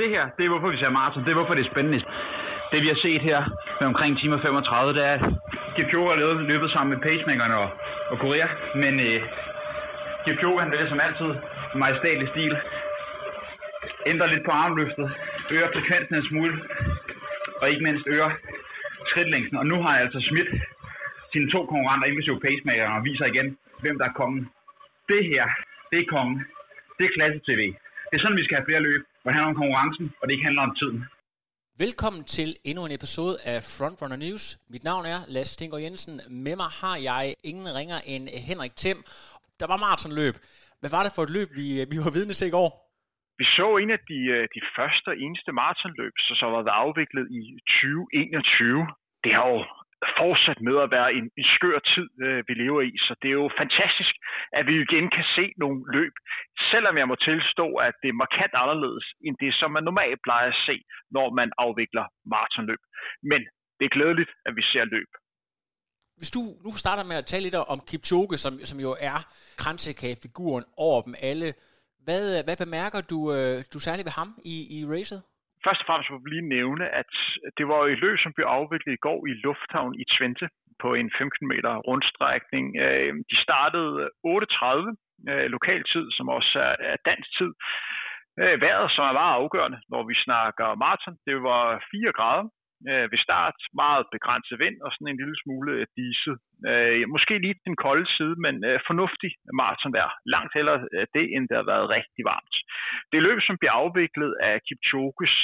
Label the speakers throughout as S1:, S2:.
S1: det her, det er hvorfor vi ser maraton. Det er hvorfor det er spændende. Det vi har set her med omkring timer 35, det er, at Kipchoge har løbet, løbet sammen med pacemakerne og, og Korea. Men øh, Kipchoge han vælger som altid majestætlig stil. Ændrer lidt på armløftet. Øger frekvensen en smule. Og ikke mindst øger skridtlængden. Og nu har jeg altså smidt sine to konkurrenter, inklusive pacemakerne, og viser igen, hvem der er kongen. Det her, det er kongen. Det er klasse-tv. Det er sådan, vi skal have flere løb, hvor det handler om konkurrencen, og det ikke handler om tiden.
S2: Velkommen til endnu en episode af Frontrunner News. Mit navn er Lasse Stinker Jensen. Med mig har jeg ingen ringer end Henrik Thiem. Der var maratonløb. Hvad var det for et løb, vi, vi var vidne til i går?
S3: Vi så en af de, øh, de første og eneste maratonløb, så, så var afviklet i 2021. Det har jo fortsat med at være en, en skør tid, øh, vi lever i. Så det er jo fantastisk, at vi igen kan se nogle løb, selvom jeg må tilstå, at det er markant anderledes end det, som man normalt plejer at se, når man afvikler maratonløb. Men det er glædeligt, at vi ser løb.
S2: Hvis du nu starter med at tale lidt om Kipchoge, som, som jo er kransekagefiguren over dem alle, hvad, hvad bemærker du, øh, du særligt ved ham i, i racet?
S3: Først og fremmest må vi lige nævne, at det var et løb, som blev afviklet i går i Lufthavn i Twente på en 15 meter rundstrækning. Øh, de startede 8.30 øh, lokal lokaltid, som også er dansk tid. Øh, vejret, som er meget afgørende, når vi snakker maraton, det var 4 grader, øh, ved start. Meget begrænset vind og sådan en lille smule diset. Øh, måske lige den kolde side, men øh, fornuftig maratonvejr. Langt hellere det, end det har været rigtig varmt. Det løb, som bliver afviklet af Kipchoges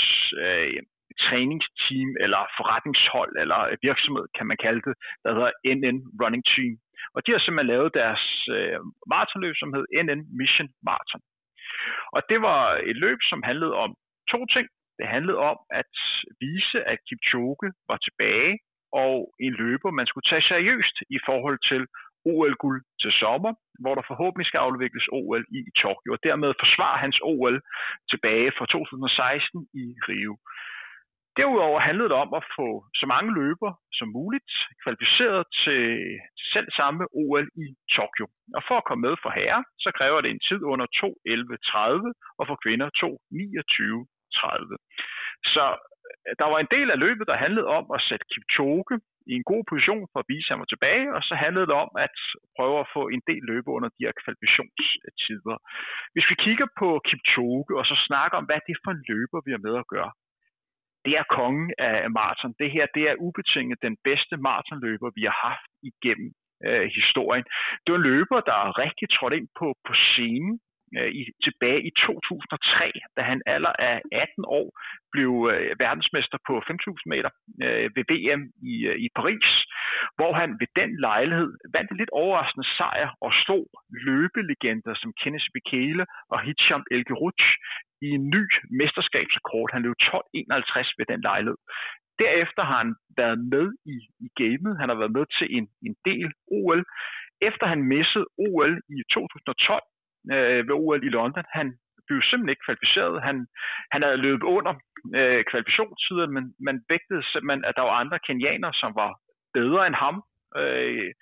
S3: øh, træningsteam eller forretningshold eller virksomhed, kan man kalde det, der hedder NN Running Team. Og de har simpelthen lavet deres øh, maratonløb, som hed NN Mission Marathon. Og det var et løb, som handlede om to ting. Det handlede om at vise, at Kipchoge var tilbage og en løber, man skulle tage seriøst i forhold til OL-guld til sommer, hvor der forhåbentlig skal afvikles OL i Tokyo, og dermed forsvare hans OL tilbage fra 2016 i Rio. Derudover handlede det om at få så mange løber som muligt kvalificeret til selv samme OL i Tokyo. Og for at komme med for herre, så kræver det en tid under 2.11.30 og for kvinder 2.29.30. Så øh, der var en del af løbet, der handlede om at sætte Kipchoge i en god position for at vise, at han var tilbage, og så handlede det om at prøve at få en del løbe under de her kvalifikationstider. Hvis vi kigger på Kipchoge og så snakker om, hvad det er for en løber, vi har med at gøre, det er kongen af maraton. Det her, det er ubetinget den bedste maratonløber, vi har haft igennem øh, historien. Det var en løber, der rigtig trådt ind på, på scenen øh, i, tilbage i 2003, da han alder af 18 år blev øh, verdensmester på 5.000 meter øh, ved VM i, øh, i Paris, hvor han ved den lejlighed vandt en lidt overraskende sejr og slog løbelegender som Kenneth Bekele og Hicham El i en ny mesterskabsrekord. Han løb 12.51 ved den lejlighed. Derefter har han været med i, i gamet. Han har været med til en, en del OL. Efter han missede OL i 2012, øh, ved OL i London. Han blev simpelthen ikke kvalificeret. Han, han havde løbet under øh, kvalifikationstiden, men man vægtede simpelthen, at der var andre kenianere, som var bedre end ham. Øh,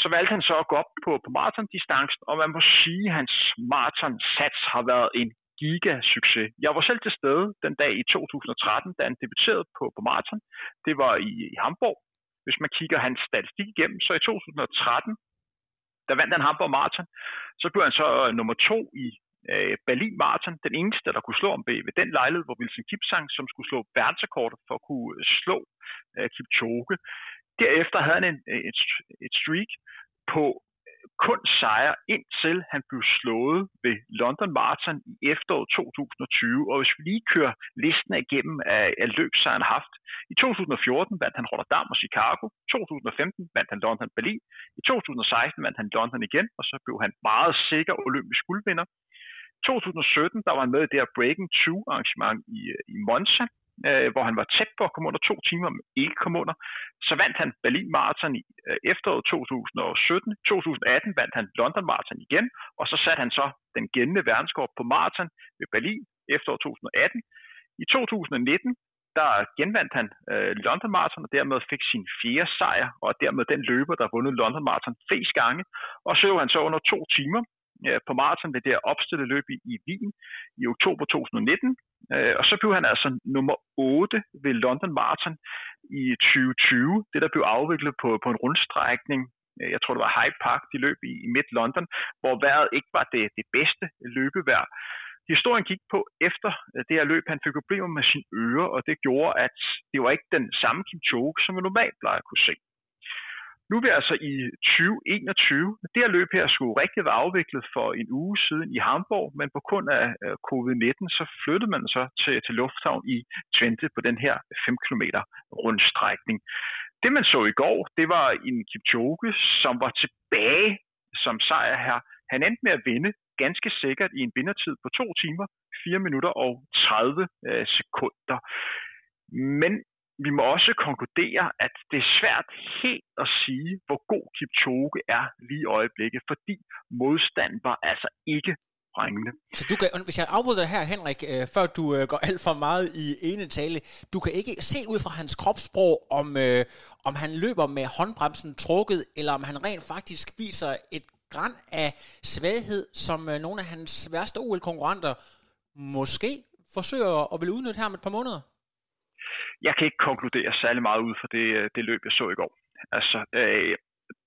S3: så valgte han så at gå op på, på maratondistancen, og man må sige, at hans maratonsats har været en gigasucces. Jeg var selv til stede den dag i 2013, da han debuterede på, på maraton. Det var i, i Hamburg. Hvis man kigger hans statistik igennem, så i 2013, der vandt han Hamburg Marathon. Så blev han så øh, nummer to i øh, Berlin Marathon, den eneste, der kunne slå om ved den lejlighed, hvor Wilson Kipsang, som skulle slå verdensrekord for at kunne øh, slå øh, Kipchoge. Derefter havde han en, øh, et, et streak på kun sejre, indtil han blev slået ved London Marathon i efteråret 2020. Og hvis vi lige kører listen igennem af, af løbsejren haft, i 2014 vandt han Rotterdam og Chicago, 2015 vandt han London Berlin, i 2016 vandt han London igen, og så blev han meget sikker olympisk guldvinder. 2017, der var han med i det her Breaking 2 arrangement i, øh, i Monza, øh, hvor han var tæt på at komme under to timer, men ikke kom under. Så vandt han Berlin Marathon i øh, efteråret 2017. 2018 vandt han London Marathon igen, og så satte han så den gældende verdenskort på marathon ved Berlin efteråret 2018. I 2019 der genvandt han øh, London Marathon, og dermed fik sin fjerde sejr, og dermed den løber, der vundet London Marathon flest gange. Og så han så under to timer Øh, på maraton ved det her opstillede løb i, i Wien i oktober 2019. Øh, og så blev han altså nummer 8 ved London Marathon i 2020, det der blev afviklet på, på en rundstrækning øh, jeg tror det var Hyde Park, de løb i, i Midt London, hvor vejret ikke var det, det bedste løbevejr. Historien gik på efter øh, det her løb, han fik problemer med sine ører, og det gjorde, at det var ikke den samme Kipchoge, som vi normalt plejer at kunne se. Nu er vi altså i 2021. Det her løb her skulle rigtig være afviklet for en uge siden i Hamburg, men på grund af øh, covid-19, så flyttede man så til, til lufthavn i Twente på den her 5 km rundstrækning. Det man så i går, det var en Kipchoge, som var tilbage som sejr her. Han endte med at vinde ganske sikkert i en vindertid på 2 timer, 4 minutter og 30 øh, sekunder. Men vi må også konkludere, at det er svært helt at sige, hvor god Kipchoge er lige i øjeblikket, fordi modstanden var altså ikke brængende.
S2: Så du kan, hvis jeg afbryder her, Henrik, øh, før du øh, går alt for meget i ene tale, du kan ikke se ud fra hans kropssprog, om, øh, om han løber med håndbremsen trukket, eller om han rent faktisk viser et græn af svaghed, som øh, nogle af hans værste OL-konkurrenter måske forsøger at vil udnytte her om et par måneder?
S3: Jeg kan ikke konkludere særlig meget ud fra det, øh, det løb, jeg så i går. Altså, øh,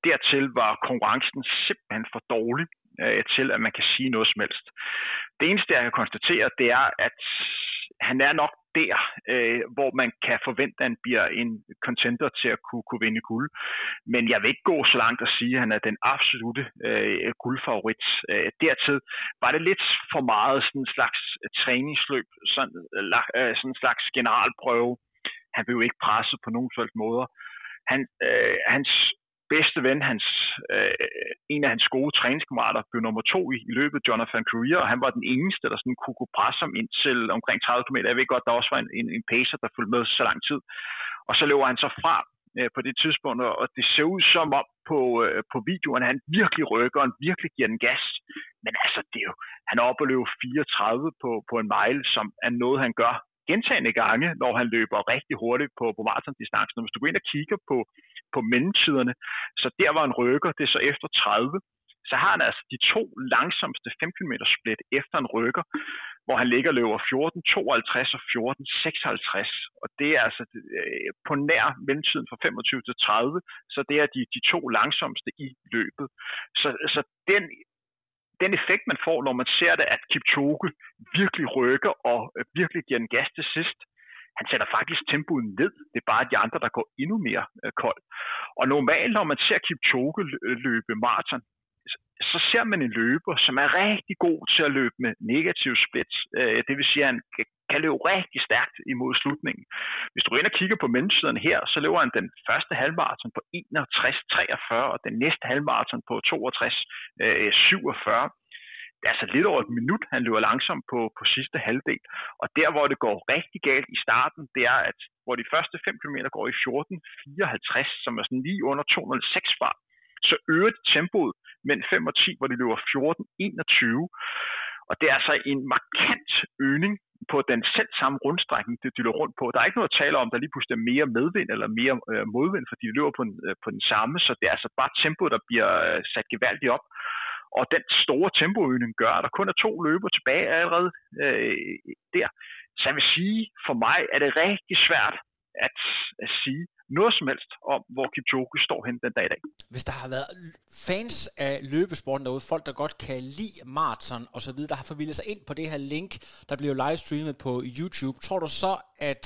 S3: dertil var konkurrencen simpelthen for dårlig øh, til, at man kan sige noget som helst. Det eneste, jeg kan konstatere, det er, at han er nok der, øh, hvor man kan forvente, at han bliver en contender til at kunne, kunne vinde guld. Men jeg vil ikke gå så langt og sige, at han er den absolute øh, guldfavorit. Øh, dertil var det lidt for meget sådan en slags øh, træningsløb, sådan, øh, øh, sådan en slags generalprøve. Han blev ikke presset på nogen sådan måder. Han, øh, hans bedste ven, hans, øh, en af hans gode træningskammerater, blev nummer to i, i løbet, Jonathan Career, og han var den eneste, der sådan kunne, kunne presse ham ind til omkring 30 km. Jeg ved godt, der også var en, en, en pacer, der fulgte med så lang tid. Og så løber han så fra øh, på det tidspunkt, og det ser ud som om på, øh, på videoen, at han virkelig rykker, og han virkelig giver den gas. Men altså, det er jo, han er oppe og løber 34 på, på en mile, som er noget, han gør gentagende gange, når han løber rigtig hurtigt på, på maratondistancen. Hvis du går ind og kigger på, på mellemtiderne, så der var en rykker, det er så efter 30, så har han altså de to langsomste 5 km split efter en rykker, hvor han ligger og løber 14.52 og 14.56. Og det er altså øh, på nær mellemtiden fra 25 til 30, så det er de, de to langsomste i løbet. Så, så den den effekt, man får, når man ser det, at Kipchoge virkelig rykker og øh, virkelig giver en gas til sidst, han sætter faktisk tempoet ned. Det er bare de andre, der går endnu mere øh, kold. Og normalt, når man ser Kipchoge løbe maraton, så ser man en løber, som er rigtig god til at løbe med negativ split. Øh, det vil sige, at han kan løbe rigtig stærkt imod slutningen. Hvis du ind og kigger på mellemtiden her, så løber han den første halvmarathon på 61-43, og den næste halvmarathon på 62-47 øh, det er altså lidt over et minut, han løber langsomt på, på sidste halvdel. Og der, hvor det går rigtig galt i starten, det er, at hvor de første 5 km går i 14.54, som er sådan lige under 206 fart, så øger de tempoet mellem 5 og 10, hvor de løber 14, 21. Og det er altså en markant øgning på den selv samme rundstrækning, det de løber rundt på. Der er ikke noget at tale om, der lige pludselig er mere medvind eller mere øh, modvind, fordi de løber på, en, øh, på den samme, så det er altså bare tempoet, der bliver øh, sat gevaldigt op. Og den store tempoøgning gør, at der kun er to løber tilbage allerede øh, der. Så jeg vil sige, for mig er det rigtig svært at, at sige noget som helst om, hvor Kipchoge står hen den dag i dag.
S2: Hvis der har været fans af løbesporten derude, folk der godt kan lide maraton og så videre, der har forvildet sig ind på det her link, der bliver livestreamet på YouTube, tror du så, at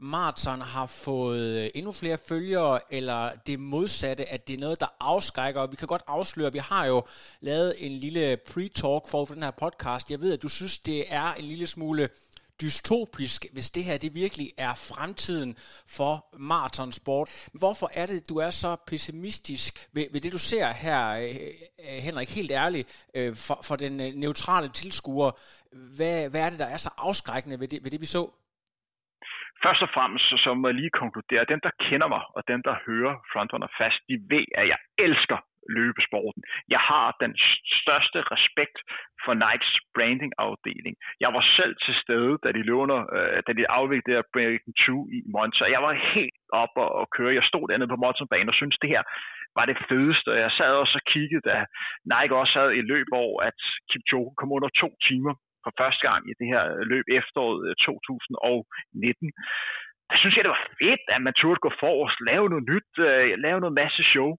S2: maraton har fået øh, endnu flere følgere, eller det modsatte, at det er noget, der afskrækker. Og vi kan godt afsløre, vi har jo lavet en lille pre-talk for den her podcast. Jeg ved, at du synes, det er en lille smule dystopisk, hvis det her det virkelig er fremtiden for maratonsport. Hvorfor er det, du er så pessimistisk ved, ved det, du ser her, øh, øh, Henrik, helt ærligt, øh, for, for den neutrale tilskuer? Hvad, hvad er det, der er så afskrækkende ved det, ved det vi så?
S3: Først og fremmest så, så må jeg lige konkludere, at dem, der kender mig, og dem, der hører Frontrunner fast, de ved, at jeg elsker løbesporten. Jeg har den største respekt for Nikes branding-afdeling. Jeg var selv til stede, da de, løbende, øh, da de afviklede der Breaking 2 i Monza. Jeg var helt op og, og køre. Jeg stod dernede på Monza-banen og syntes, det her var det fedeste. Jeg sad også og kiggede, da Nike også havde et løb over, at Kipchoge kom under to timer for første gang i det her løb efteråret øh, 2019. Jeg der synes jeg, det var fedt, at man turde gå forrest, lave noget nyt, øh, lave noget masse show.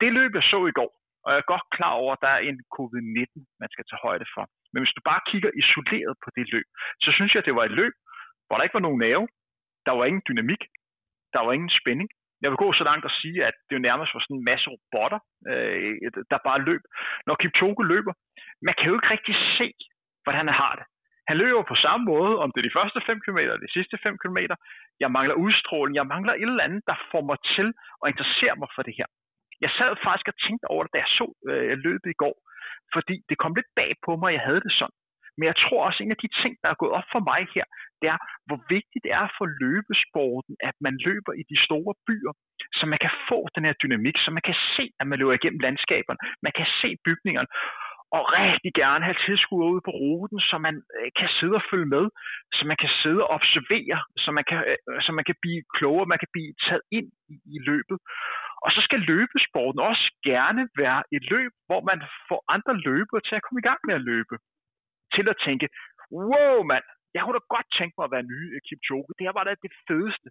S3: Det løb, jeg så i går, og jeg er godt klar over, at der er en covid-19, man skal tage højde for. Men hvis du bare kigger isoleret på det løb, så synes jeg, det var et løb, hvor der ikke var nogen nerve, der var ingen dynamik, der var ingen spænding. Jeg vil gå så langt at sige, at det jo nærmest var sådan en masse robotter, øh, der bare løb. Når Kipchoge løber, man kan jo ikke rigtig se, hvordan han har det. Han løber på samme måde, om det er de første 5 km eller de sidste 5 km. Jeg mangler udstråling, jeg mangler et eller andet, der får mig til at interessere mig for det her. Jeg sad faktisk og tænkte over det, da jeg så øh, løbet i går, fordi det kom lidt bag på mig, at jeg havde det sådan. Men jeg tror også, at en af de ting, der er gået op for mig her, det er, hvor vigtigt det er for løbesporten, at man løber i de store byer, så man kan få den her dynamik, så man kan se, at man løber igennem landskaberne, man kan se bygningerne, og rigtig gerne have tilskuere ude på ruten, så man øh, kan sidde og følge med, så man kan sidde og observere, så man kan, øh, så man kan blive klogere, man kan blive taget ind i løbet. Og så skal løbesporten også gerne være et løb, hvor man får andre løbere til at komme i gang med at løbe. Til at tænke, wow mand, jeg kunne da godt tænke mig at være ny Kipchoge. Det her var da det fedeste.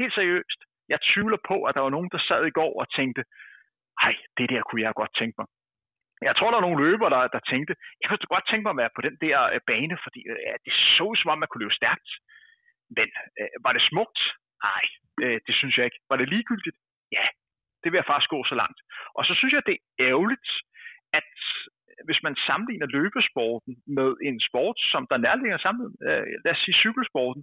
S3: Helt seriøst. Jeg tvivler på, at der var nogen, der sad i går og tænkte, hej, det der kunne jeg godt tænke mig. Jeg tror, der er nogle løbere, der, der tænkte, jeg kunne godt tænke mig at være på den der øh, bane, fordi øh, det så som om, man kunne løbe stærkt. Men øh, var det smukt? Nej, øh, det synes jeg ikke. Var det ligegyldigt? Det vil jeg faktisk gå så langt. Og så synes jeg, det er ærgerligt, at hvis man sammenligner løbesporten med en sport, som der nærligger sammen, øh, lad os sige cykelsporten,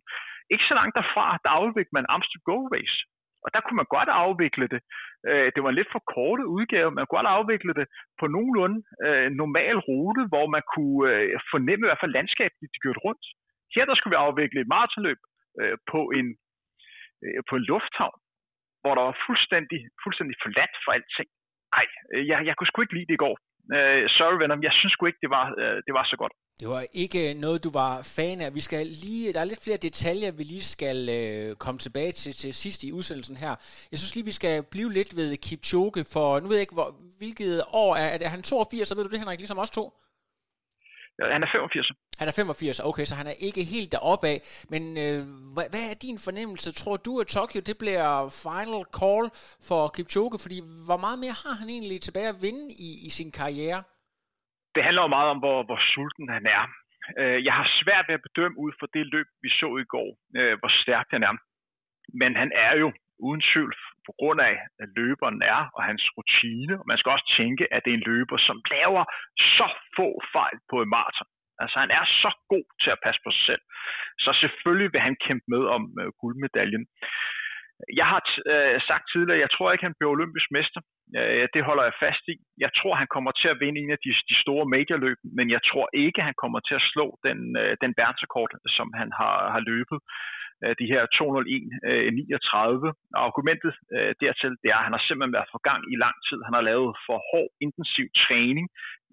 S3: ikke så langt derfra, der afvikler man Amsterdam Go Race. Og der kunne man godt afvikle det. Øh, det var en lidt for korte udgave, man kunne godt afvikle det på nogenlunde øh, normal rute, hvor man kunne øh, fornemme i hvert fald landskabet, de kørte rundt. Her der skulle vi afvikle et maratonløb øh, på, en, øh, på en lufthavn, hvor der var fuldstændig, fuldstændig forladt for alting. Nej, øh, jeg, jeg kunne sgu ikke lide det i går. Uh, sorry venner, jeg synes sgu ikke, det var, uh, det var så godt.
S2: Det var ikke noget, du var fan af. Vi skal lige, der er lidt flere detaljer, vi lige skal uh, komme tilbage til, til sidst i udsendelsen her. Jeg synes lige, vi skal blive lidt ved Kipchoge, for nu ved jeg ikke, hvor, hvilket år er, er han 82, så ved du det, Henrik, ligesom os to?
S3: Han er 85.
S2: Han er 85, okay, så han er ikke helt deroppe af. Men øh, hvad, hvad er din fornemmelse? Tror du, at Tokyo det bliver final call for Kipchoge? Fordi hvor meget mere har han egentlig tilbage at vinde i, i sin karriere?
S3: Det handler jo meget om, hvor, hvor sulten han er. Øh, jeg har svært ved at bedømme ud fra det løb, vi så i går, øh, hvor stærk han er. Men han er jo uden tvivl på grund af, at løberen er og hans rutine. Og man skal også tænke, at det er en løber, som laver så få fejl på en maraton. Altså han er så god til at passe på sig selv. Så selvfølgelig vil han kæmpe med om øh, guldmedaljen. Jeg har øh, sagt tidligere, jeg tror ikke, han bliver olympisk mester. Øh, det holder jeg fast i. Jeg tror, han kommer til at vinde en af de, de store majorløb, men jeg tror ikke, han kommer til at slå den, øh, den verdensrekord, som han har, har løbet. Øh, de her 201-39. Øh, og argumentet øh, dertil, det er, at han har simpelthen været for gang i lang tid. Han har lavet for hård, intensiv træning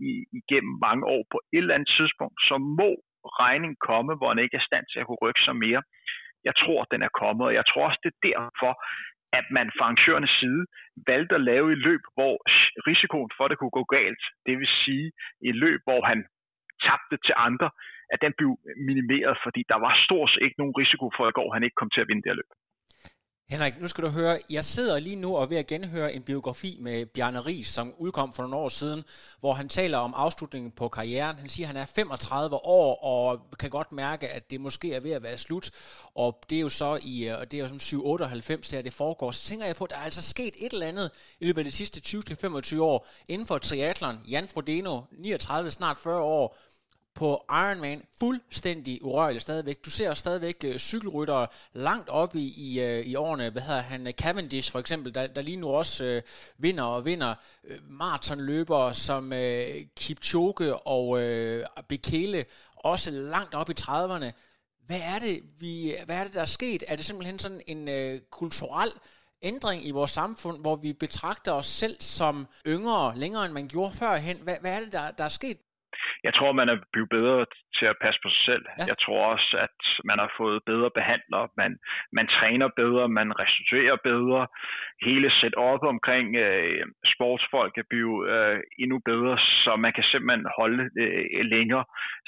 S3: i, igennem mange år. På et eller andet tidspunkt, så må regningen komme, hvor han ikke er stand til at kunne rykke sig mere. Jeg tror, den er kommet, og jeg tror også, det er derfor, at man fra arrangørernes side valgte at lave et løb, hvor risikoen for, at det kunne gå galt, det vil sige et løb, hvor han tabte til andre, at den blev minimeret, fordi der var stort set ikke nogen risiko for, at går han ikke kom til at vinde det her løb.
S2: Henrik, nu skal du høre, jeg sidder lige nu og ved at genhøre en biografi med Bjarne Ries, som udkom for nogle år siden, hvor han taler om afslutningen på karrieren. Han siger, at han er 35 år og kan godt mærke, at det måske er ved at være slut. Og det er jo så i, øh, det er jo som 798, der det foregår. Så tænker jeg på, at der er altså sket et eller andet i løbet af de sidste 20-25 år inden for triathlon. Jan Frodeno, 39, snart 40 år, på Ironman fuldstændig urørlig stadigvæk. Du ser stadigvæk øh, cykelryttere langt op i, i, uh, i årene. Hvad hedder han? Cavendish for eksempel, der, der lige nu også øh, vinder og vinder. Uh, maratonløbere som øh, Kipchoge og øh, Bekele, også langt op i 30'erne. Hvad er det, vi, hvad er det der er sket? Er det simpelthen sådan en øh, kulturel ændring i vores samfund, hvor vi betragter os selv som yngre, længere end man gjorde førhen? Hvad, hvad er det, der, der er sket
S3: jeg tror, man er blevet bedre til at passe på sig selv. Ja. Jeg tror også, at man har fået bedre behandler, man, man træner bedre, man restituerer bedre. Hele op omkring øh, sportsfolk er blevet øh, endnu bedre, så man kan simpelthen holde øh, længere.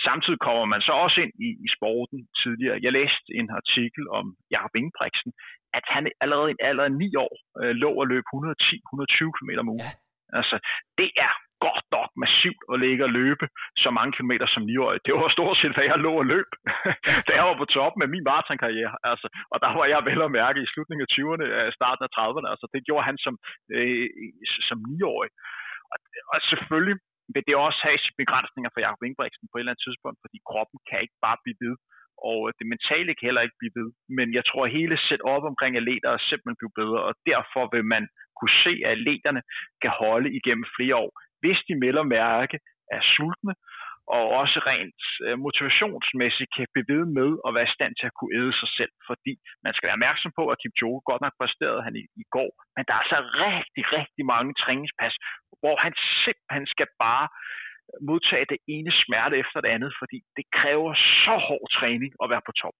S3: Samtidig kommer man så også ind i, i sporten tidligere. Jeg læste en artikel om Jakob Ingebrigtsen, at han allerede i en alder af 9 år øh, lå og løb 110-120 km om ugen. Ja. Altså, det er godt nok massivt at ligge og løbe så mange kilometer som 9-årig. Det var stort set, hvad jeg lå og løb, da jeg var på toppen af min maratonkarriere. Altså, og der var jeg vel at mærke i slutningen af 20'erne, øh, starten af 30'erne. Altså, det gjorde han som, øh, som 9-årig. Og, og selvfølgelig vil det også have sine begrænsninger for Jacob Ingebrigtsen på et eller andet tidspunkt, fordi kroppen kan ikke bare blive ved og øh, det mentale kan heller ikke blive ved. Men jeg tror, at hele op omkring atleter er simpelthen blevet bedre, og derfor vil man kunne se, at atleterne kan holde igennem flere år, hvis de melder mærke er sultne, og også rent øh, motivationsmæssigt kan blive ved med at være i stand til at kunne æde sig selv, fordi man skal være opmærksom på, at Kipchoge godt nok præsterede han i, i går, men der er så rigtig, rigtig mange træningspas, hvor han simpelthen skal bare modtage det ene smerte efter det andet, fordi det kræver så hård træning at være på top.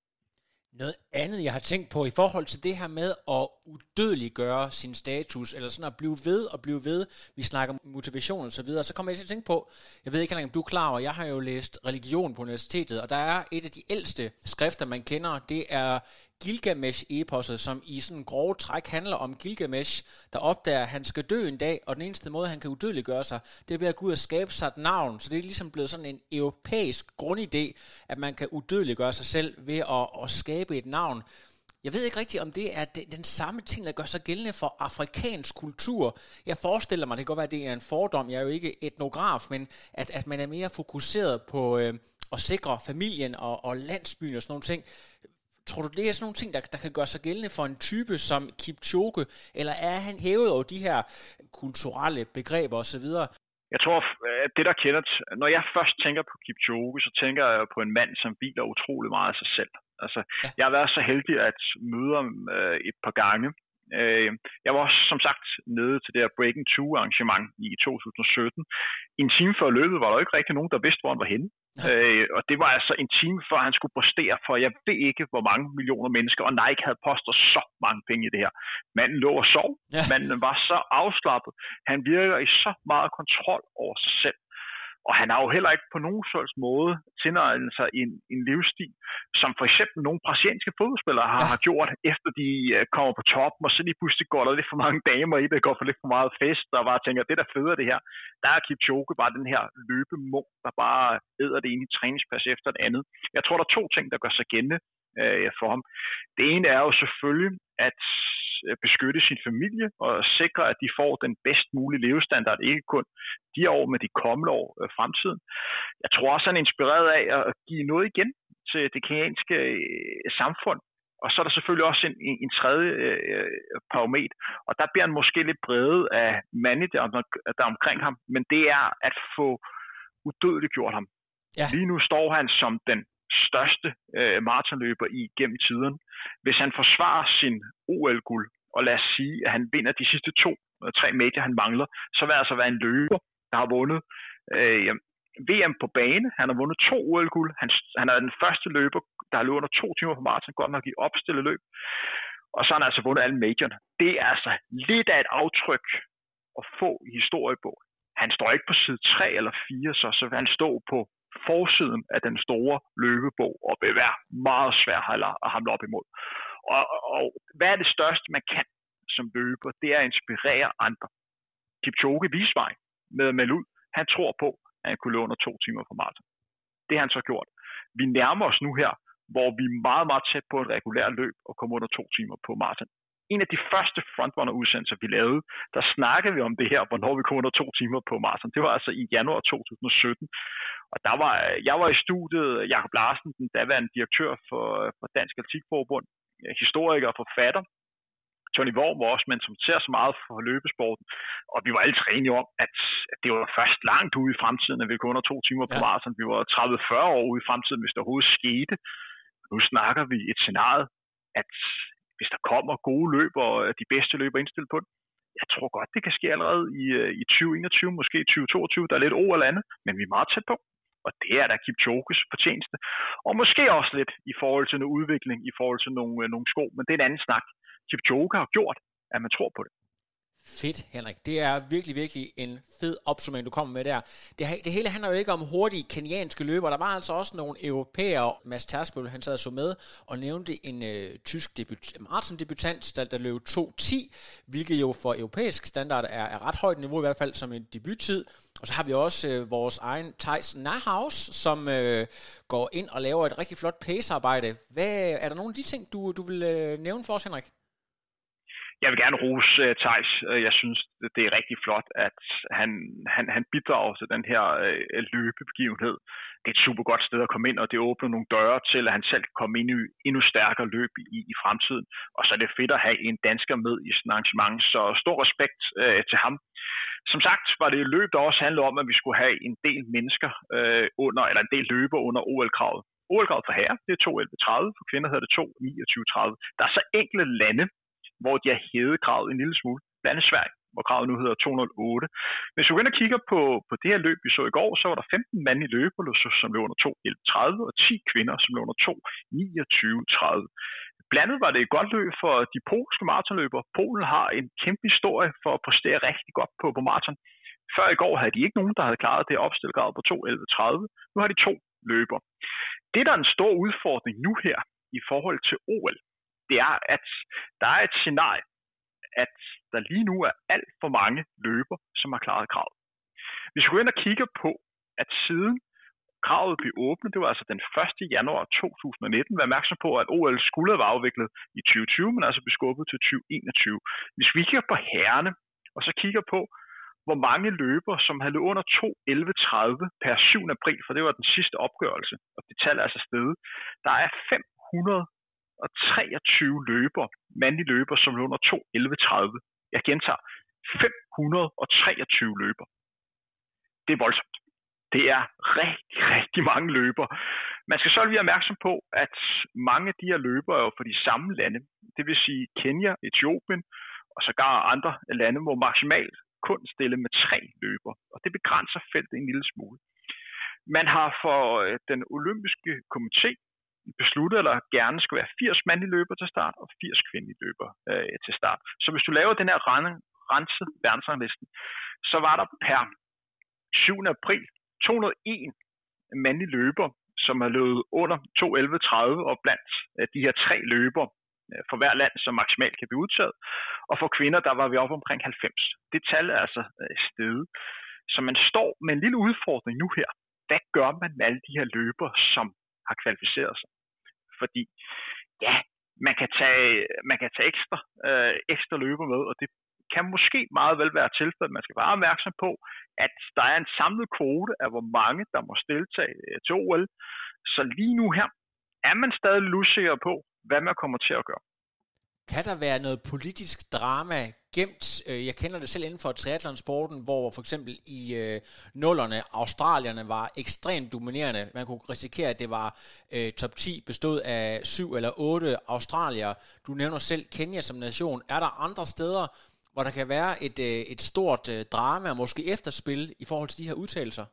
S2: Noget andet, jeg har tænkt på i forhold til det her med at udødeliggøre sin status, eller sådan at blive ved og blive ved, vi snakker motivation og så videre, så kommer jeg til at tænke på, jeg ved ikke, om du er klar over, jeg har jo læst religion på universitetet, og der er et af de ældste skrifter, man kender, det er Gilgamesh-eposset, som i sådan grove træk handler om Gilgamesh, der opdager, at han skal dø en dag, og den eneste måde, han kan udødeliggøre sig, det er ved at gå ud og skabe sig et navn. Så det er ligesom blevet sådan en europæisk grundidé, at man kan udødeliggøre sig selv ved at, at skabe et navn. Jeg ved ikke rigtigt, om det er den samme ting, der gør sig gældende for afrikansk kultur. Jeg forestiller mig, det kan godt være, at det er en fordom, jeg er jo ikke etnograf, men at, at man er mere fokuseret på øh, at sikre familien og, og landsbyen og sådan nogle ting. Tror du, det er sådan nogle ting, der, der kan gøre sig gældende for en type som Kipchoge, eller er han hævet over de her kulturelle begreber osv.?
S3: Jeg tror, at det der kender, når jeg først tænker på Kipchoge, så tænker jeg på en mand, som hviler utrolig meget af sig selv. Altså, ja. Jeg har været så heldig at møde ham øh, et par gange. Øh, jeg var også, som sagt, nede til det her Breaking 2 arrangement i 2017. I en time før løbet var der ikke rigtig nogen, der vidste, hvor han var henne. Øh, og det var altså en time før han skulle præstere for, jeg ved ikke, hvor mange millioner mennesker, og Nike havde postet så mange penge i det her. Manden lå og sov. Ja. Manden var så afslappet. Han virker i så meget kontrol over sig selv. Og han har jo heller ikke på nogen slags måde tilnøjet sig en, en livsstil, som for eksempel nogle brasilianske fodboldspillere har, ja. har gjort, efter de uh, kommer på toppen, og så lige pludselig går der lidt for mange damer i det, går for lidt for meget fest, og bare tænker, det der føder det her, der er Kipchoge bare den her løbemunk, der bare æder det ene i træningspas efter det andet. Jeg tror, der er to ting, der gør sig gældende uh, for ham. Det ene er jo selvfølgelig, at Øh, beskytte sin familie og sikre, at de får den bedst mulige levestandard, ikke kun de år, men de kommende år øh, fremtiden. Jeg tror også, han er inspireret af at give noget igen til det kenyanske øh, samfund. Og så er der selvfølgelig også en, en, en tredje øh, parameter, og der bliver han måske lidt bredet af mande, der, der er omkring ham, men det er at få udødeligt gjort ham. Ja. Lige nu står han som den største øh, maratonløber i gennem tiden. Hvis han forsvarer sin OL-guld, og lad os sige, at han vinder de sidste to, eller tre medier, han mangler, så vil altså være en løber, der har vundet øh, VM på bane. Han har vundet to OL-guld. Han, han er den første løber, der har løbet under to timer på maraton, godt nok i opstillet løb. Og så har han altså vundet alle majorerne. Det er altså lidt af et aftryk at få i historiebogen. Han står ikke på side 3 eller 4, så, så vil han stå på forsiden af den store løbebog, og vil være meget svær at hamle op imod. Og, og hvad er det største, man kan som løber? Det er at inspirere andre. Kipchoge visvej med at melde ud. Han tror på, at han kunne løbe under to timer på maraton. Det har han så gjort. Vi nærmer os nu her, hvor vi er meget, meget tæt på et regulært løb og kommer under to timer på maraton. En af de første frontrunner-udsendelser, vi lavede, der snakkede vi om det her, hvornår vi kom under to timer på maraton. Det var altså i januar 2017. Og der var, jeg var i studiet, Jakob Larsen, den daværende direktør for, for Dansk Atletikforbund, historiker og forfatter. Tony Worm var også men som ser så meget for løbesporten, og vi var alle enige om, at det var først langt ude i fremtiden, at vi kunne under to timer på ja. maraton. Vi var 30-40 år ude i fremtiden, hvis der overhovedet skete. Nu snakker vi et scenarie, at hvis der kommer gode løber, og øh, de bedste løber indstillet på den, jeg tror godt, det kan ske allerede i, øh, i 2021, måske 2022. Der er lidt ord eller andet, men vi er meget tæt på. Og det er da Kipchoges fortjeneste. Og måske også lidt i forhold til noget udvikling, i forhold til nogle, øh, nogle sko, men det er en anden snak. Kipchoge har gjort, at man tror på det.
S2: Fedt, Henrik. Det er virkelig, virkelig en fed opsummering, du kommer med der. Det, det hele handler jo ikke om hurtige kenianske løber. Der var altså også nogle europæere. Mads Tersbøl, han sad og så med og nævnte en øh, tysk debut, maratondebutant, der, der løb 2.10, hvilket jo for europæisk standard er, er ret højt niveau, i hvert fald som en debuttid. Og så har vi også øh, vores egen Thijs Nahaus, som øh, går ind og laver et rigtig flot pacearbejde. Hvad, er der nogle af de ting, du, du vil øh, nævne for os, Henrik?
S3: Jeg vil gerne rose øh, uh, Thijs. Øh, jeg synes, det er rigtig flot, at han, han, han bidrager til den her uh, løbebegivenhed. Det er et super godt sted at komme ind, og det åbner nogle døre til, at han selv kan komme ind i endnu stærkere løb i, i fremtiden. Og så er det fedt at have en dansker med i sådan et arrangement, så stor respekt uh, til ham. Som sagt var det et løb, der også handlede om, at vi skulle have en del mennesker uh, under, eller en del løber under OL-kravet. OL-kravet for herre, det er 2.11.30, for kvinder hedder det 2.29.30. Der er så enkelte lande, hvor de har hævet kravet en lille smule. Blandt andet Sverige, hvor kravet nu hedder 208. Hvis vi går ind og kigger på, på det her løb, vi så i går, så var der 15 mand i løbet, som løb under 2.11.30, og 10 kvinder, som løb under 2.29.30. Blandet var det et godt løb for de polske maratonløbere. Polen har en kæmpe historie for at præstere rigtig godt på, på maraton. Før i går havde de ikke nogen, der havde klaret det opstillet på 2.11.30. Nu har de to løber. Det, der er en stor udfordring nu her i forhold til OL, det er, at der er et scenarie, at der lige nu er alt for mange løber, som har klaret kravet. Hvis vi går ind og kigger på, at siden kravet blev åbnet, det var altså den 1. januar 2019, vær opmærksom på, at OL skulle have været afviklet i 2020, men altså blev skubbet til 2021. Hvis vi kigger på herrene, og så kigger på, hvor mange løber, som havde løbet under 2.11.30 per 7. april, for det var den sidste opgørelse, og det tal er altså stedet, der er 500 og 23 løber, mandlige løber, som lå under 2.11.30. Jeg gentager, 523 løber. Det er voldsomt. Det er rigtig, rigtig mange løber. Man skal så lige være opmærksom på, at mange af de her løber er jo fra de samme lande. Det vil sige Kenya, Etiopien og sågar andre lande, hvor maksimalt kun stille med tre løber. Og det begrænser feltet en lille smule. Man har for øh, den olympiske komité besluttet, eller gerne skulle være 80 mandlige løber til start og 80 kvindelige løber øh, til start. Så hvis du laver den her renset verdensranglisten, så var der per 7. april 201 mandlige løber, som har løbet under 2.11.30 og blandt øh, de her tre løber øh, for hver land, som maksimalt kan blive udtaget. Og for kvinder, der var vi oppe omkring 90. Det tal er altså øh, steget. Så man står med en lille udfordring nu her. Hvad gør man med alle de her løber, som har kvalificeret sig? Fordi ja, man kan tage, man kan tage ekstra, øh, ekstra løber med, og det kan måske meget vel være tilfældet. Man skal bare være opmærksom på, at der er en samlet kvote af, hvor mange der må deltage øh, til OL. Så lige nu her er man stadig lusikker på, hvad man kommer til at gøre.
S2: Kan der være noget politisk drama gemt? Øh, jeg kender det selv inden for triathlonsporten, hvor for eksempel i øh, nullerne australierne var ekstremt dominerende. Man kunne risikere, at det var øh, top 10 bestod af syv eller otte australier. Du nævner selv Kenya som nation. Er der andre steder, hvor der kan være et, øh, et stort øh, drama og måske efterspil i forhold til de her udtalelser?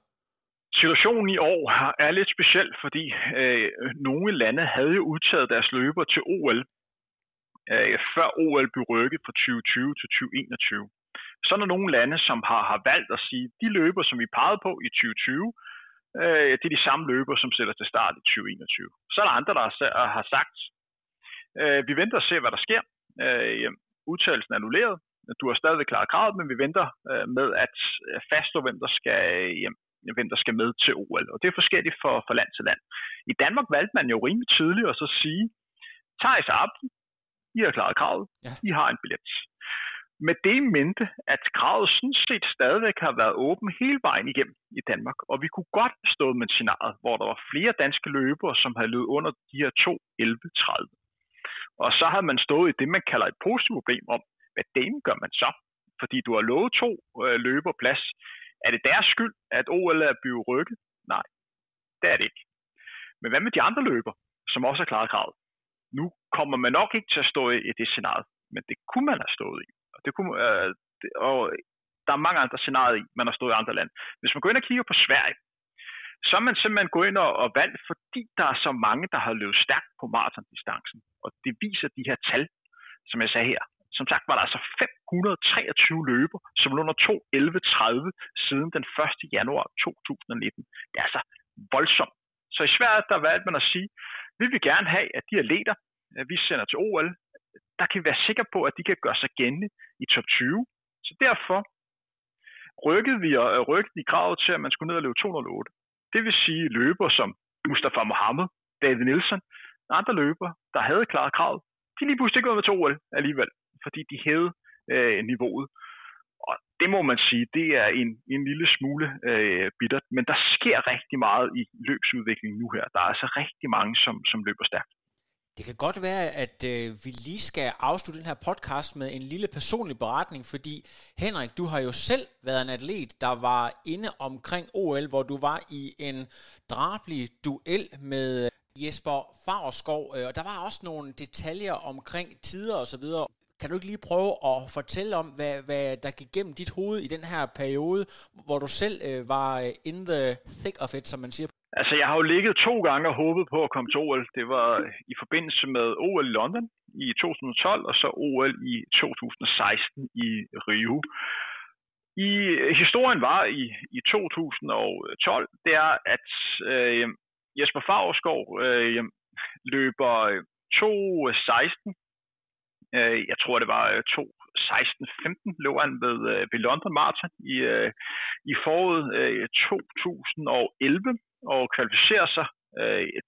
S3: Situationen i år er lidt speciel, fordi øh, nogle lande havde jo udtaget deres løber til OL øh, før OL blev rykket fra 2020 til 2021. Så er der nogle lande, som har, har valgt at sige, de løber, som vi pegede på i 2020, øh, det er de samme løber, som sætter til start i 2021. Så er der andre, der har, har sagt, øh, vi venter og ser, hvad der sker. Øh, udtalelsen er annulleret. Du har stadigvæk klaret kravet, men vi venter øh, med at øh, faststå, hvem der skal, øh, hjem hvem der skal med til OL. Og det er forskelligt for, for land til land. I Danmark valgte man jo rimelig tydeligt at så sige, Thijs Abden, i har klaret kravet. Ja. I har en billet. Med det mente, at kravet sådan set stadigvæk har været åben hele vejen igennem i Danmark, og vi kunne godt stå med scenariet, hvor der var flere danske løbere, som havde løbet under de her 2.11.30. Og så havde man stået i det, man kalder et positivt problem om, hvad det gør man så? Fordi du har lovet to øh, løber plads. Er det deres skyld, at OL er blevet rykket? Nej, det er det ikke. Men hvad med de andre løber, som også har klaret kravet? Nu kommer man nok ikke til at stå i, i det scenarie, men det kunne man have stået i. Og, det kunne, øh, det, og der er mange andre scenarier, man har stået i andre lande. Hvis man går ind og kigger på Sverige, så er man simpelthen gået ind og, og valgt, fordi der er så mange, der har løbet stærkt på maratondistancen. Og det viser de her tal, som jeg sagde her. Som sagt var der altså 523 løber, som lå under 2.11.30 siden den 1. januar 2019. Det er altså voldsomt. Så i Sverige, der valgte man at sige, vi vil gerne have, at de atleter, øh, vi sender til OL, der kan vi være sikre på, at de kan gøre sig gældende i top 20. Så derfor rykkede vi og øh, rykkede i kravet til, at man skulle ned og løbe 208. Det vil sige løber som Mustafa Mohammed, David Nielsen, andre løber, der havde klaret kravet, de lige pludselig ikke var med til OL alligevel, fordi de hævede øh, niveauet. Det må man sige, det er en, en lille smule øh, bittert, men der sker rigtig meget i løbsudviklingen nu her. Der er altså rigtig mange, som, som løber stærkt.
S2: Det kan godt være, at øh, vi lige skal afslutte den her podcast med en lille personlig beretning, fordi Henrik, du har jo selv været en atlet, der var inde omkring OL, hvor du var i en drabelig duel med øh, Jesper Fagerskov, øh, og der var også nogle detaljer omkring tider og så videre. Kan du ikke lige prøve at fortælle om, hvad, hvad der gik gennem dit hoved i den her periode, hvor du selv øh, var øh, in the thick of it, som man siger?
S3: Altså, jeg har jo ligget to gange og håbet på at komme til OL. Det var i forbindelse med OL i London i 2012, og så OL i 2016 i Rio. I øh, historien var i, i 2012, det er, at øh, Jesper Fagerskov øh, løber 2.16 Øh, jeg tror, det var 2.16.15 øh, lå han ved, øh, ved London Marathon i, øh, i foråret øh, 2011 og kvalificerer sig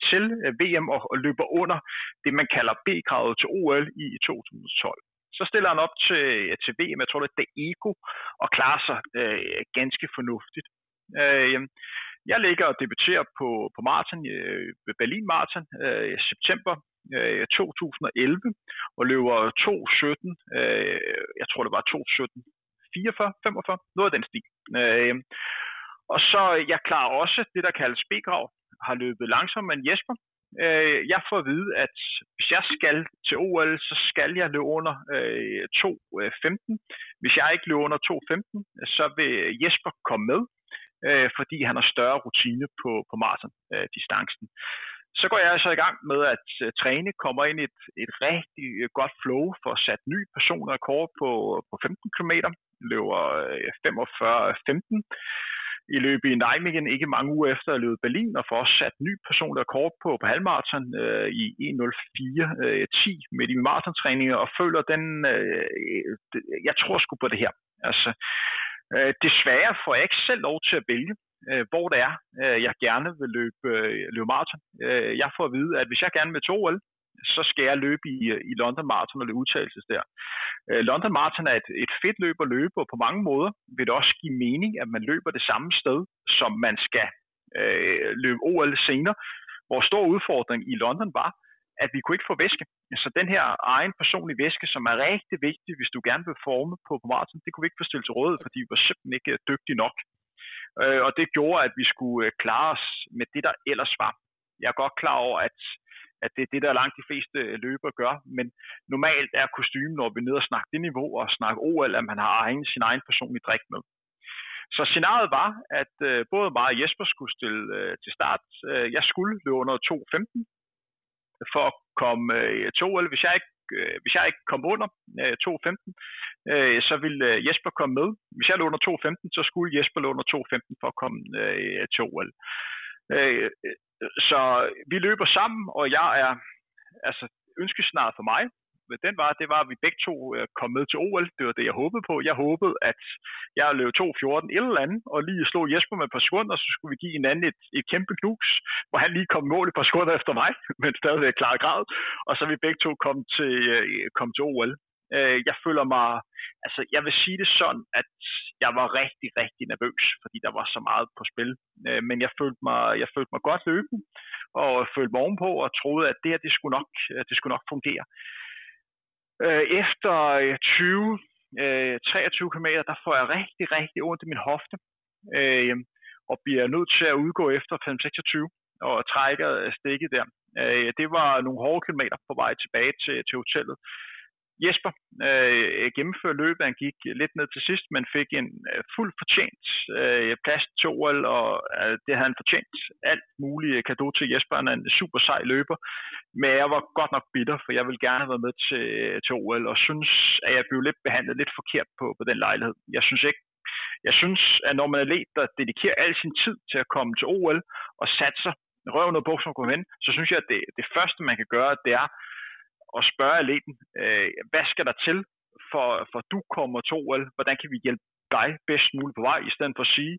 S3: til VM og, og løber under det, man kalder B-kravet til OL i 2012. Så stiller han op til, til VM, jeg tror det er Eco og klarer sig øh, ganske fornuftigt. Øh, jeg ligger og debuterer på, på Martin, øh, Berlin Marathon øh, i øh, 2011 og løber 2.17, øh, jeg tror det var 2.17, 44, 45, noget af den stil. Øh, og så jeg klarer også det, der kaldes B-grav, har løbet langsommere end Jesper. Øh, jeg får at vide, at hvis jeg skal til OL, så skal jeg løbe under øh, 2.15. Hvis jeg ikke løber under 2.15, så vil Jesper komme med, øh, fordi han har større rutine på, på maraton-distancen. Så går jeg altså i gang med at øh, træne, kommer ind i et, et rigtig øh, godt flow for at sat ny personrekord på, på 15 km, løber øh, 45-15 i løbet i Nijmegen ikke mange uger efter at løbet Berlin, og får også sat ny personlig rekord på, på halvmarathon øh, i 1.04.10 øh, 10 med de maratontræninger, og føler den, øh, jeg tror sgu på det her. Altså, øh, desværre får jeg ikke selv lov til at vælge, øh, hvor det er, øh, jeg gerne vil løbe, øh, løbe maraton. Øh, jeg får at vide, at hvis jeg gerne vil til OL, så skal jeg løbe i, i London Marathon og løbe udtalelses der. Øh, London Marathon er et, et fedt løb at løbe, og på mange måder vil det også give mening, at man løber det samme sted, som man skal øh, løbe OL senere. Vores store udfordring i London var, at vi kunne ikke få væske. Så den her egen personlige væske, som er rigtig vigtig, hvis du gerne vil forme på, på maraton, det kunne vi ikke få stillet til rådighed, fordi vi var simpelthen ikke øh, dygtige nok. Øh, og det gjorde, at vi skulle øh, klare os med det, der ellers var. Jeg er godt klar over, at, at det er det, der langt de fleste øh, løber gør, men normalt er kostymen, når vi er nede og snakke det niveau og snakke OL, at man har egen, sin egen personlige drik med. Så scenariet var, at øh, både mig og Jesper skulle stille øh, til start. Øh, jeg skulle løbe under 2.15 for at komme øh, til OL. Hvis jeg ikke øh, hvis jeg ikke kom under øh, 2.15, øh, så ville øh, Jesper komme med. Hvis jeg lå under 2.15, så skulle Jesper lå under 2.15 for at komme øh, til OL. Øh, øh, så vi løber sammen, og jeg er altså ønskesnaret for mig den var, det var, at vi begge to øh, kom med til OL. Det var det, jeg håbede på. Jeg håbede, at jeg løb 2.14 et eller andet, og lige slog Jesper med et par sekunder, så skulle vi give en anden et, et kæmpe knus, hvor han lige kom mål et par sekunder efter mig, men stadigvæk klar grad. Og så vi begge to kom til, øh, kom til OL. Øh, jeg føler mig, altså jeg vil sige det sådan, at jeg var rigtig, rigtig nervøs, fordi der var så meget på spil. Men jeg følte mig, jeg følte mig godt løbende, og følte mig ovenpå, og troede, at det her, det skulle nok, det skulle nok fungere. Øh, efter 20, øh, 23 øh, km, der får jeg rigtig, rigtig ondt i min hofte, øh, og bliver nødt til at udgå efter 5-26 og trækker stikket der. Øh, det var nogle hårde kilometer på vej tilbage til, til hotellet. Jesper øh, gennemførte løbet. Han gik lidt ned til sidst, men fik en øh, fuld fortjent øh, plads til OL, og øh, det havde han fortjent. Alt muligt øh, kado til Jesper. Han er en super sej løber. Men jeg var godt nok bitter, for jeg ville gerne have været med til, øh, til OL, og synes, at jeg blev lidt behandlet lidt forkert på, på den lejlighed. Jeg synes ikke, jeg synes, at når man er let, der dedikerer al sin tid til at komme til OL og satser røven og bukserne komme hen, så synes jeg, at det, det første, man kan gøre, det er at spørge atleten, øh, hvad skal der til, for, for du kommer til OL? Hvordan kan vi hjælpe dig bedst muligt på vej, i stedet for at sige,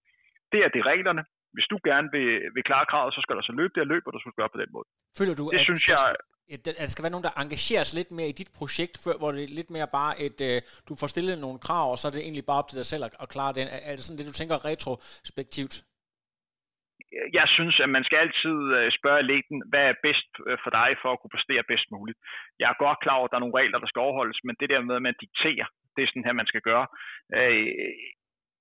S3: det er det reglerne. Hvis du gerne vil, vil klare kravet, så skal der så løbe det løb, og du skal gøre på den måde.
S2: Føler du,
S3: det
S2: at
S3: synes
S2: jeg...
S3: jeg,
S2: at der skal være nogen, der engagerer sig lidt mere i dit projekt, før, hvor det er lidt mere bare et, øh, du får stillet nogle krav, og så er det egentlig bare op til dig selv at, at klare den. Er, er det sådan det, du tænker retrospektivt?
S3: Jeg synes, at man skal altid øh, spørge atleten, hvad er bedst øh, for dig for at kunne præstere bedst muligt. Jeg er godt klar over, at der er nogle regler, der skal overholdes, men det der med, at man dikterer, det er sådan her, man skal gøre, øh,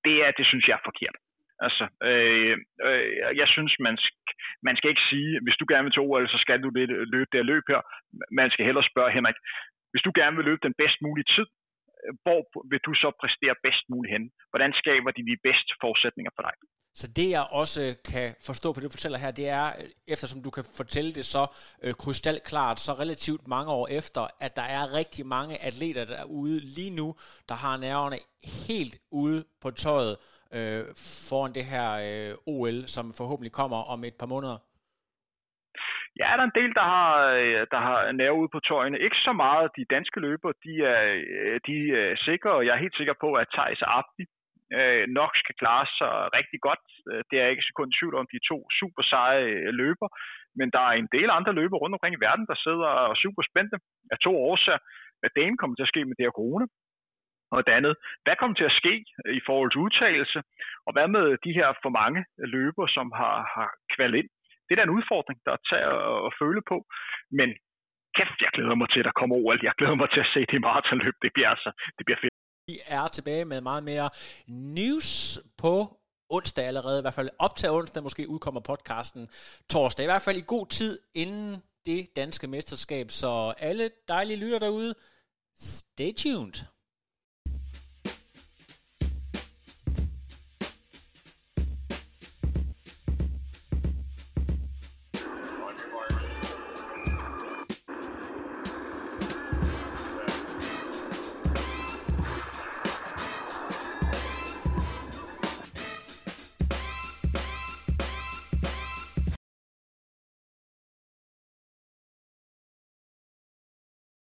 S3: det, er, det synes jeg er forkert. Altså, øh, øh, jeg synes, man, sk- man skal ikke sige, hvis du gerne vil til OL, så skal du det, løbe det løb her. Man skal hellere spørge Henrik, hvis du gerne vil løbe den bedst mulige tid, hvor vil du så præstere bedst muligt hen? Hvordan skaber de de bedste forudsætninger for dig?
S2: Så det jeg også øh, kan forstå på det, du fortæller her, det er, øh, eftersom du kan fortælle det så øh, krystalklart, så relativt mange år efter, at der er rigtig mange atleter derude lige nu, der har nerverne helt ude på tøjet øh, foran det her øh, OL, som forhåbentlig kommer om et par måneder.
S3: Ja, der er en del, der har, øh, der har nerve ude på tøjene. Ikke så meget de danske løber, de er, øh, de er sikre, og jeg er helt sikker på, at Thijs Abdi, øh, nok skal klare sig rigtig godt. Øh, det er jeg ikke sekund tvivl om, de to super seje løber. Men der er en del andre løber rundt omkring i verden, der sidder og er super spændte af to årsager. Hvad dagen kommer til at ske med det her corona? Og det andet, hvad kommer til at ske i forhold til udtalelse? Og hvad med de her for mange løber, som har, har kvalt ind? Det er da en udfordring, der er til at, at føle på. Men kæft, jeg glæder mig til, at der kommer OL. Jeg glæder mig til at se det maratonløb. Det bliver, altså, det bliver fedt.
S2: Vi er tilbage med meget mere news på onsdag allerede, i hvert fald op til onsdag, måske udkommer podcasten torsdag, i hvert fald i god tid inden det danske mesterskab, så alle dejlige lytter derude, stay tuned.